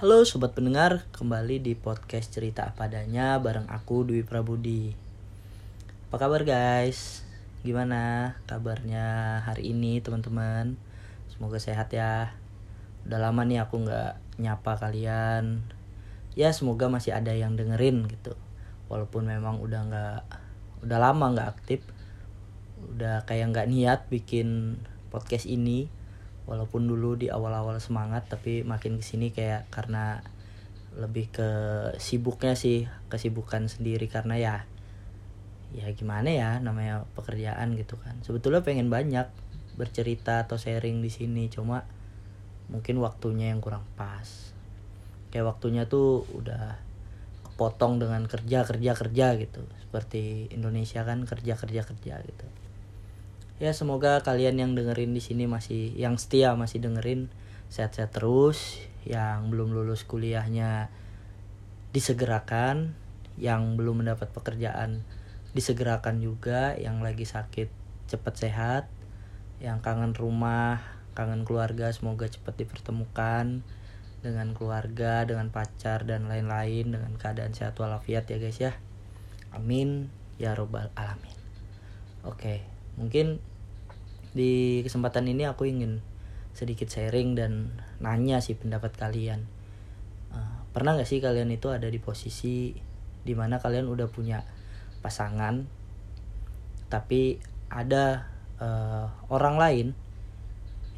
Halo sobat pendengar, kembali di podcast cerita apa adanya bareng aku Dwi Prabudi. Apa kabar guys? Gimana kabarnya hari ini teman-teman? Semoga sehat ya. Udah lama nih aku nggak nyapa kalian. Ya semoga masih ada yang dengerin gitu. Walaupun memang udah nggak, udah lama nggak aktif, udah kayak nggak niat bikin podcast ini walaupun dulu di awal-awal semangat tapi makin ke sini kayak karena lebih ke sibuknya sih kesibukan sendiri. Karena ya ya gimana ya namanya pekerjaan gitu kan. Sebetulnya pengen banyak bercerita atau sharing di sini cuma mungkin waktunya yang kurang pas. Kayak waktunya tuh udah kepotong dengan kerja kerja kerja gitu. Seperti Indonesia kan kerja kerja kerja gitu ya semoga kalian yang dengerin di sini masih yang setia masih dengerin sehat-sehat terus. Yang belum lulus kuliahnya disegerakan yang belum mendapat pekerjaan disegerakan juga yang lagi sakit cepat sehat yang kangen rumah kangen keluarga semoga cepat dipertemukan dengan keluarga dengan pacar dan lain-lain dengan keadaan sehat walafiat ya guys ya. Amin. Ya robbal alamin. Oke mungkin di kesempatan ini aku ingin sedikit sharing dan nanya sih pendapat kalian. Uh, pernah nggak sih kalian itu ada di posisi di mana kalian udah punya pasangan tapi ada uh, orang lain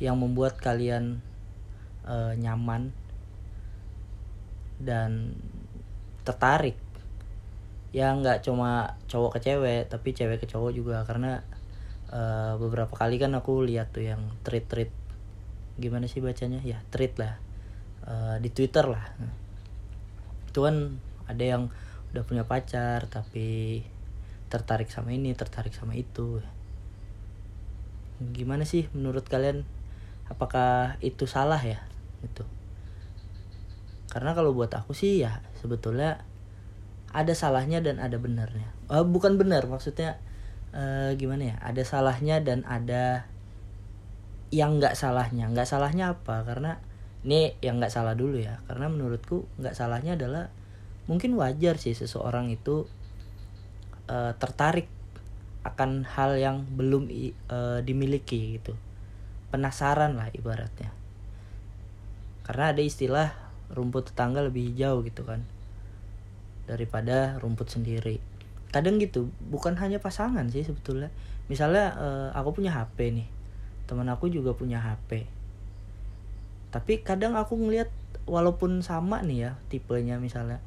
yang membuat kalian uh, nyaman dan tertarik? Ya nggak cuma cowok ke cewek tapi cewek ke cowok juga karena uh, beberapa kali kan aku lihat tuh yang tweet tweet gimana sih bacanya? Ya tweet lah. Uh, di twitter lah. Itu kan ada yang udah punya pacar tapi tertarik sama ini tertarik sama itu. Gimana sih menurut kalian? Apakah itu salah ya? Itu karena kalau buat aku sih ya sebetulnya ada salahnya dan ada benarnya. Uh, bukan benar maksudnya uh, gimana ya ada salahnya dan ada yang nggak salahnya. Nggak salahnya apa? Karena ini yang nggak salah dulu ya. Karena menurutku nggak salahnya adalah mungkin wajar sih seseorang itu uh, tertarik akan hal yang belum uh, dimiliki gitu. Penasaran lah ibaratnya. Karena ada istilah rumput tetangga lebih hijau gitu kan daripada rumput sendiri kadang gitu bukan hanya pasangan sih sebetulnya. Misalnya uh, aku punya HP nih teman aku juga punya HP tapi kadang aku ngelihat walaupun sama nih ya tipenya misalnya.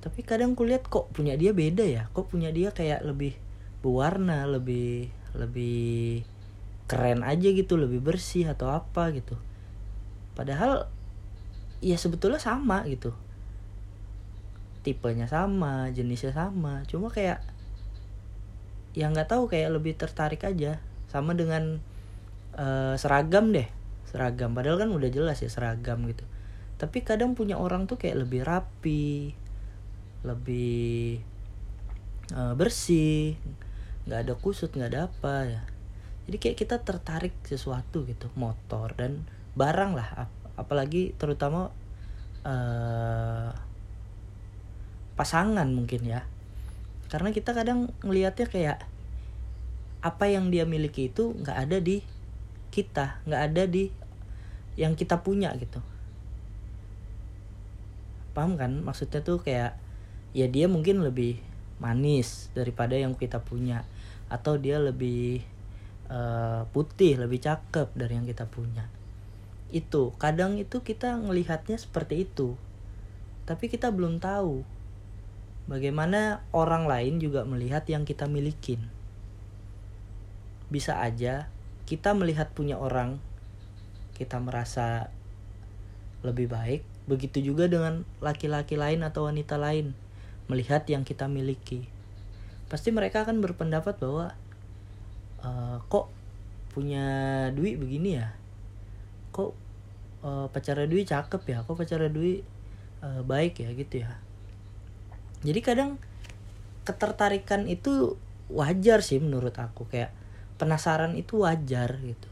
Tapi kadang aku lihat kok punya dia beda ya? Kok punya dia kayak lebih berwarna lebih lebih keren aja gitu lebih bersih atau apa gitu. Padahal ya sebetulnya sama gitu tipenya sama jenisnya sama. Cuma kayak yang nggak tahu kayak lebih tertarik aja sama dengan uh, seragam deh seragam. Padahal kan udah jelas ya seragam gitu. Tapi kadang punya orang tuh kayak lebih rapi lebih uh, bersih nggak ada kusut nggak ada apa ya. Jadi kayak kita tertarik sesuatu gitu motor dan barang lah. Apalagi terutama uh, pasangan mungkin ya. Karena kita kadang ngelihatnya kayak apa yang dia miliki itu nggak ada di kita nggak ada di yang kita punya gitu. Paham kan? Maksudnya tuh kayak ya dia mungkin lebih manis daripada yang kita punya. Atau dia lebih uh, putih lebih cakep dari yang kita punya. Itu kadang itu kita ngelihatnya seperti itu. Tapi kita belum tahu Bagaimana orang lain juga melihat yang kita milikin. Bisa aja kita melihat punya orang, kita merasa lebih baik. Begitu juga dengan laki-laki lain atau wanita lain melihat yang kita miliki. Pasti mereka akan berpendapat bahwa e, kok punya duit begini ya, kok e, pacarnya duit cakep ya, kok pacarnya duit e, baik ya gitu ya jadi kadang ketertarikan itu wajar sih menurut aku. Kayak penasaran itu wajar gitu.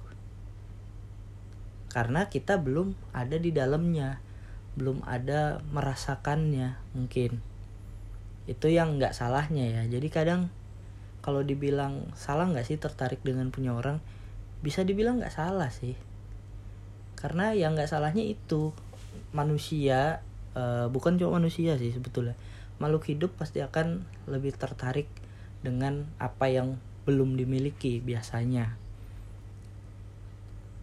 Karena kita belum ada di dalamnya. Belum ada merasakannya mungkin. Itu yang nggak salahnya ya. Jadi kadang kalau dibilang salah nggak sih tertarik dengan punya orang? Bisa dibilang nggak salah sih. Karena yang nggak salahnya itu manusia uh, bukan cuma manusia sih sebetulnya makhluk hidup pasti akan lebih tertarik dengan apa yang belum dimiliki biasanya.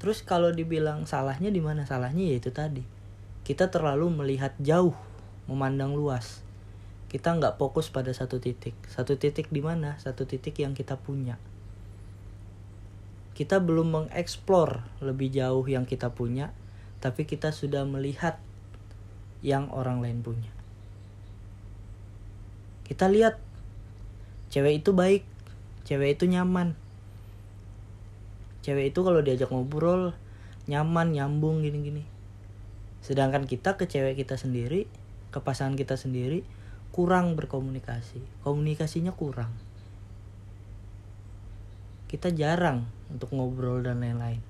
Terus kalau dibilang salahnya di mana? Salahnya ya itu tadi. Kita terlalu melihat jauh memandang luas. Kita nggak fokus pada satu titik. Satu titik di mana? Satu titik yang kita punya. Kita belum mengeksplor lebih jauh yang kita punya tapi kita sudah melihat yang orang lain punya kita lihat. Cewek itu baik. Cewek itu nyaman. Cewek itu kalau diajak ngobrol nyaman nyambung gini-gini. Sedangkan kita ke cewek kita sendiri ke pasangan kita sendiri kurang berkomunikasi. Komunikasinya kurang. Kita jarang untuk ngobrol dan lain-lain.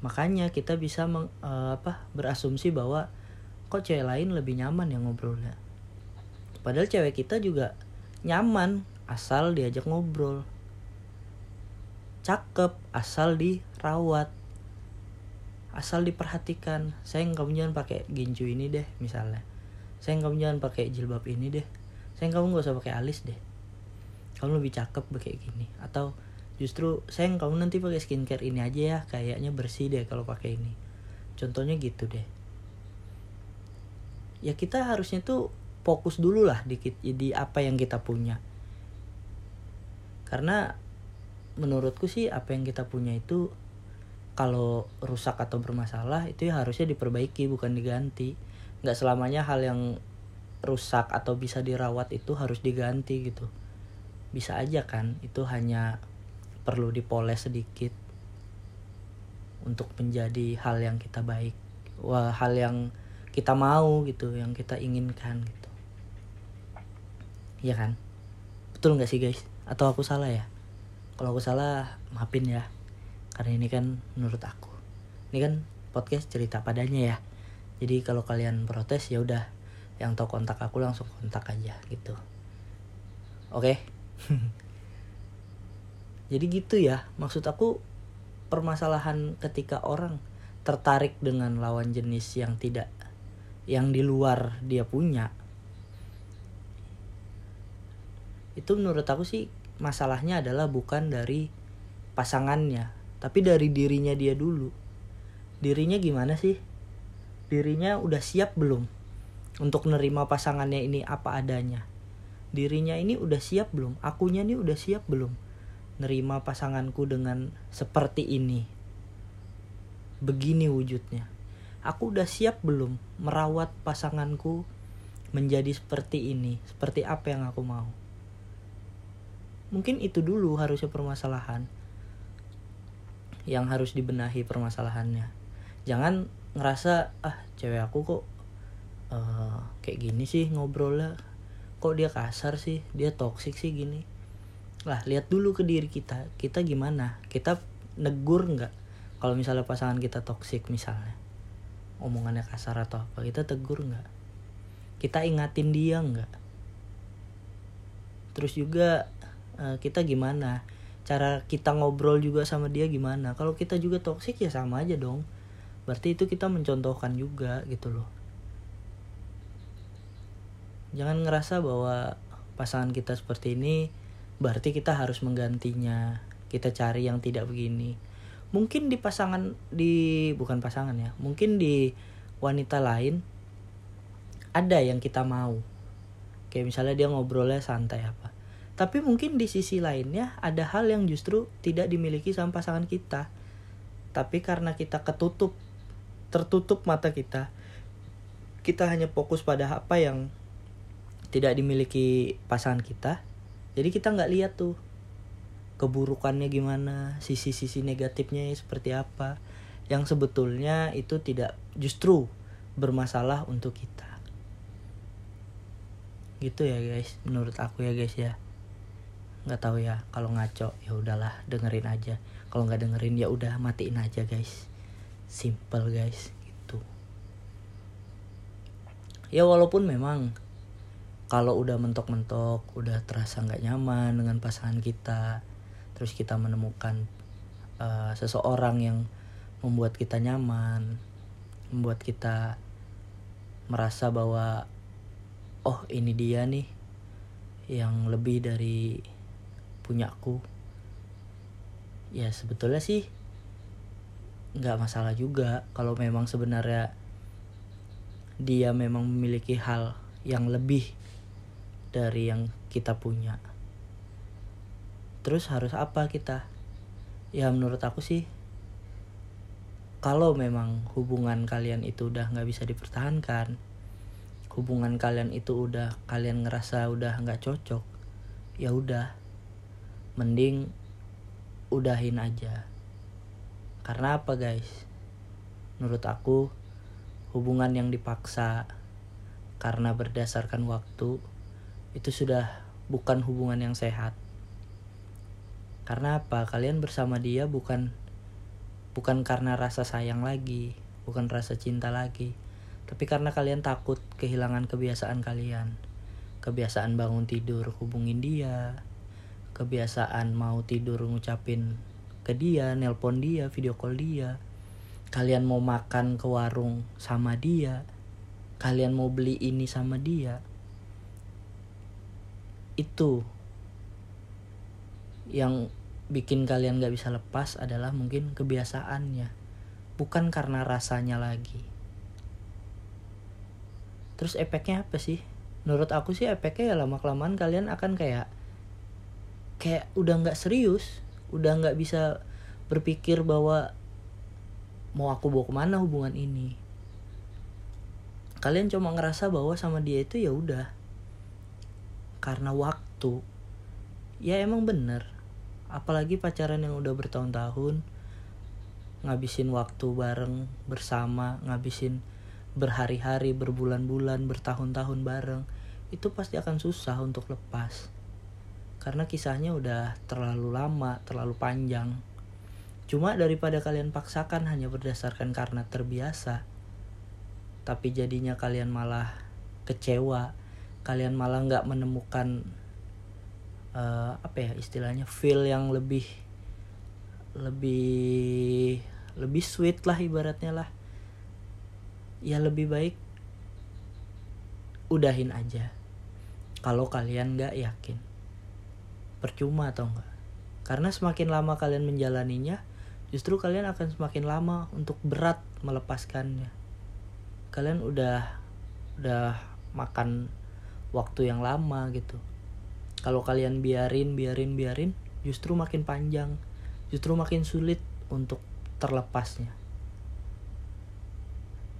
Makanya kita bisa meng, uh, apa berasumsi bahwa kok cewek lain lebih nyaman yang ngobrolnya padahal cewek kita juga nyaman asal diajak ngobrol. Cakep asal dirawat. Asal diperhatikan. Sayang kamu jangan pakai ginju ini deh misalnya. Sayang kamu jangan pakai jilbab ini deh. Sayang kamu gak usah pakai alis deh. Kamu lebih cakep kayak gini. Atau justru sayang kamu nanti pakai skincare ini aja ya. Kayaknya bersih deh kalau pakai ini. Contohnya gitu deh. Ya kita harusnya tuh fokus dulu lah dikit di apa yang kita punya. Karena menurutku sih apa yang kita punya itu kalau rusak atau bermasalah itu ya harusnya diperbaiki bukan diganti. Nggak selamanya hal yang rusak atau bisa dirawat itu harus diganti gitu. Bisa aja kan itu hanya perlu dipoles sedikit untuk menjadi hal yang kita baik wah hal yang kita mau gitu yang kita inginkan gitu Iya kan? Betul nggak sih guys? Atau aku salah ya? Kalau aku salah maafin ya. Karena ini kan menurut aku. Ini kan podcast cerita padanya ya. Jadi kalau kalian protes ya udah. Yang tahu kontak aku langsung kontak aja gitu. Oke? Okay? jadi gitu ya. Maksud aku permasalahan ketika orang tertarik dengan lawan jenis yang tidak yang di luar dia punya itu menurut aku sih masalahnya adalah bukan dari pasangannya tapi dari dirinya dia dulu. Dirinya gimana sih? Dirinya udah siap belum untuk nerima pasangannya ini apa adanya? Dirinya ini udah siap belum? Akunya ini udah siap belum nerima pasanganku dengan seperti ini? Begini wujudnya. Aku udah siap belum merawat pasanganku menjadi seperti ini? Seperti apa yang aku mau mungkin itu dulu harusnya permasalahan. Yang harus dibenahi permasalahannya. Jangan ngerasa ah cewek aku kok uh, kayak gini sih ngobrolnya. Kok dia kasar sih? Dia toksik sih gini. Lah lihat dulu ke diri kita. Kita gimana? Kita negur nggak? Kalau misalnya pasangan kita toksik misalnya omongannya kasar atau apa kita tegur nggak? Kita ingatin dia nggak? Terus juga uh, kita gimana? Cara kita ngobrol juga sama dia gimana? Kalau kita juga toksik ya sama aja dong. Berarti itu kita mencontohkan juga gitu loh. Jangan ngerasa bahwa pasangan kita seperti ini berarti kita harus menggantinya. Kita cari yang tidak begini. Mungkin di pasangan di bukan pasangan ya mungkin di wanita lain ada yang kita mau. Kayak misalnya dia ngobrolnya santai apa tapi mungkin di sisi lainnya ada hal yang justru tidak dimiliki sama pasangan kita. Tapi karena kita ketutup tertutup mata kita kita hanya fokus pada apa yang tidak dimiliki pasangan kita. Jadi kita nggak lihat tuh keburukannya gimana sisi-sisi negatifnya seperti apa yang sebetulnya itu tidak justru bermasalah untuk kita. Gitu ya guys menurut aku ya guys ya nggak tahu ya kalau ngaco ya udahlah dengerin aja. Kalau nggak dengerin ya udah matiin aja guys. Simple guys gitu. Ya walaupun memang kalau udah mentok-mentok udah terasa nggak nyaman dengan pasangan kita terus kita menemukan uh, seseorang yang membuat kita nyaman membuat kita merasa bahwa oh ini dia nih yang lebih dari punyaku ya sebetulnya sih nggak masalah juga kalau memang sebenarnya dia memang memiliki hal yang lebih dari yang kita punya. Terus harus apa kita? Ya menurut aku sih kalau memang hubungan kalian itu udah nggak bisa dipertahankan hubungan kalian itu udah kalian ngerasa udah nggak cocok ya udah mending udahin aja. Karena apa guys? Menurut aku hubungan yang dipaksa karena berdasarkan waktu itu sudah bukan hubungan yang sehat. Karena apa? Kalian bersama dia bukan bukan karena rasa sayang lagi, bukan rasa cinta lagi, tapi karena kalian takut kehilangan kebiasaan kalian. Kebiasaan bangun tidur hubungin dia, kebiasaan mau tidur ngucapin ke dia, nelpon dia, video call dia. Kalian mau makan ke warung sama dia, kalian mau beli ini sama dia. Itu yang bikin kalian gak bisa lepas adalah mungkin kebiasaannya bukan karena rasanya lagi terus efeknya apa sih menurut aku sih efeknya ya lama kelamaan kalian akan kayak kayak udah nggak serius udah nggak bisa berpikir bahwa mau aku bawa ke mana hubungan ini. Kalian cuma ngerasa bahwa sama dia itu ya udah. Karena waktu. Ya emang bener. Apalagi pacaran yang udah bertahun-tahun ngabisin waktu bareng bersama ngabisin berhari-hari berbulan-bulan bertahun-tahun bareng itu pasti akan susah untuk lepas karena kisahnya udah terlalu lama terlalu panjang. Cuma daripada kalian paksakan hanya berdasarkan karena terbiasa tapi jadinya kalian malah kecewa. Kalian malah nggak menemukan uh, apa ya istilahnya feel yang lebih lebih lebih sweet lah ibaratnya lah. Ya lebih baik udahin aja. Kalau kalian nggak yakin percuma atau enggak. Karena semakin lama kalian menjalaninya justru kalian akan semakin lama untuk berat melepaskannya. Kalian udah udah makan waktu yang lama gitu. Kalau kalian biarin biarin biarin justru makin panjang. Justru makin sulit untuk terlepasnya.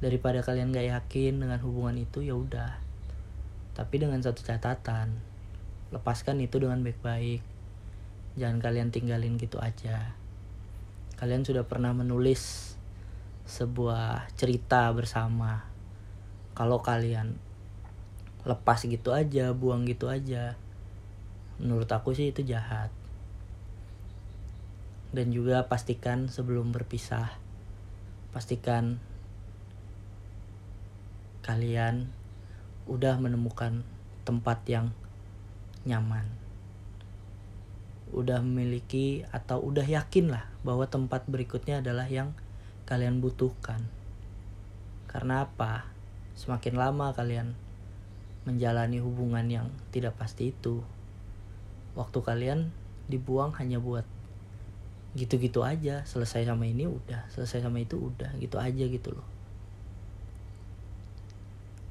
Daripada kalian gak yakin dengan hubungan itu ya udah. Tapi dengan satu catatan lepaskan itu dengan baik-baik. Jangan kalian tinggalin gitu aja. Kalian sudah pernah menulis sebuah cerita bersama. Kalau kalian lepas gitu aja buang gitu aja menurut aku sih itu jahat. Dan juga pastikan sebelum berpisah pastikan kalian udah menemukan tempat yang nyaman. Udah memiliki atau udah yakin lah bahwa tempat berikutnya adalah yang kalian butuhkan. Karena apa? Semakin lama kalian menjalani hubungan yang tidak pasti itu waktu kalian dibuang hanya buat gitu-gitu aja selesai sama ini udah selesai sama itu udah gitu aja gitu loh.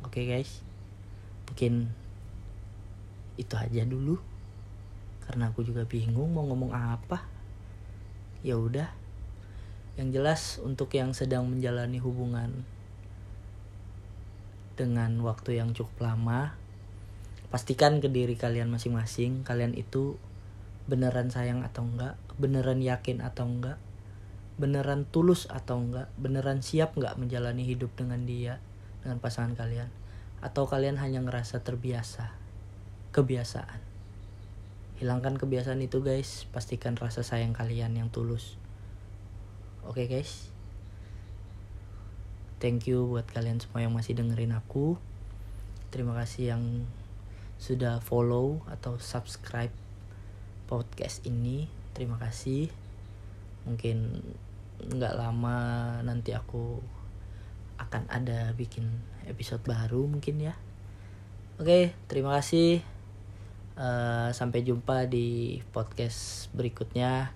Oke okay guys? Mungkin itu aja dulu. Karena aku juga bingung mau ngomong apa. Ya udah. Yang jelas untuk yang sedang menjalani hubungan dengan waktu yang cukup lama pastikan ke diri kalian masing-masing kalian itu beneran sayang atau enggak beneran yakin atau enggak beneran tulus atau enggak beneran siap enggak menjalani hidup dengan dia dengan pasangan kalian atau kalian hanya ngerasa terbiasa kebiasaan. Hilangkan kebiasaan itu guys. Pastikan rasa sayang kalian yang tulus. Oke okay, guys? Thank you buat kalian semua yang masih dengerin aku. Terima kasih yang sudah follow atau subscribe podcast ini. Terima kasih. Mungkin nggak lama nanti aku akan ada bikin episode baru mungkin ya. Oke terima kasih uh, sampai jumpa di podcast berikutnya.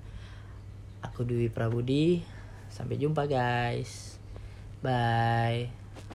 Aku Dwi Prabudi. Sampai jumpa guys. Bye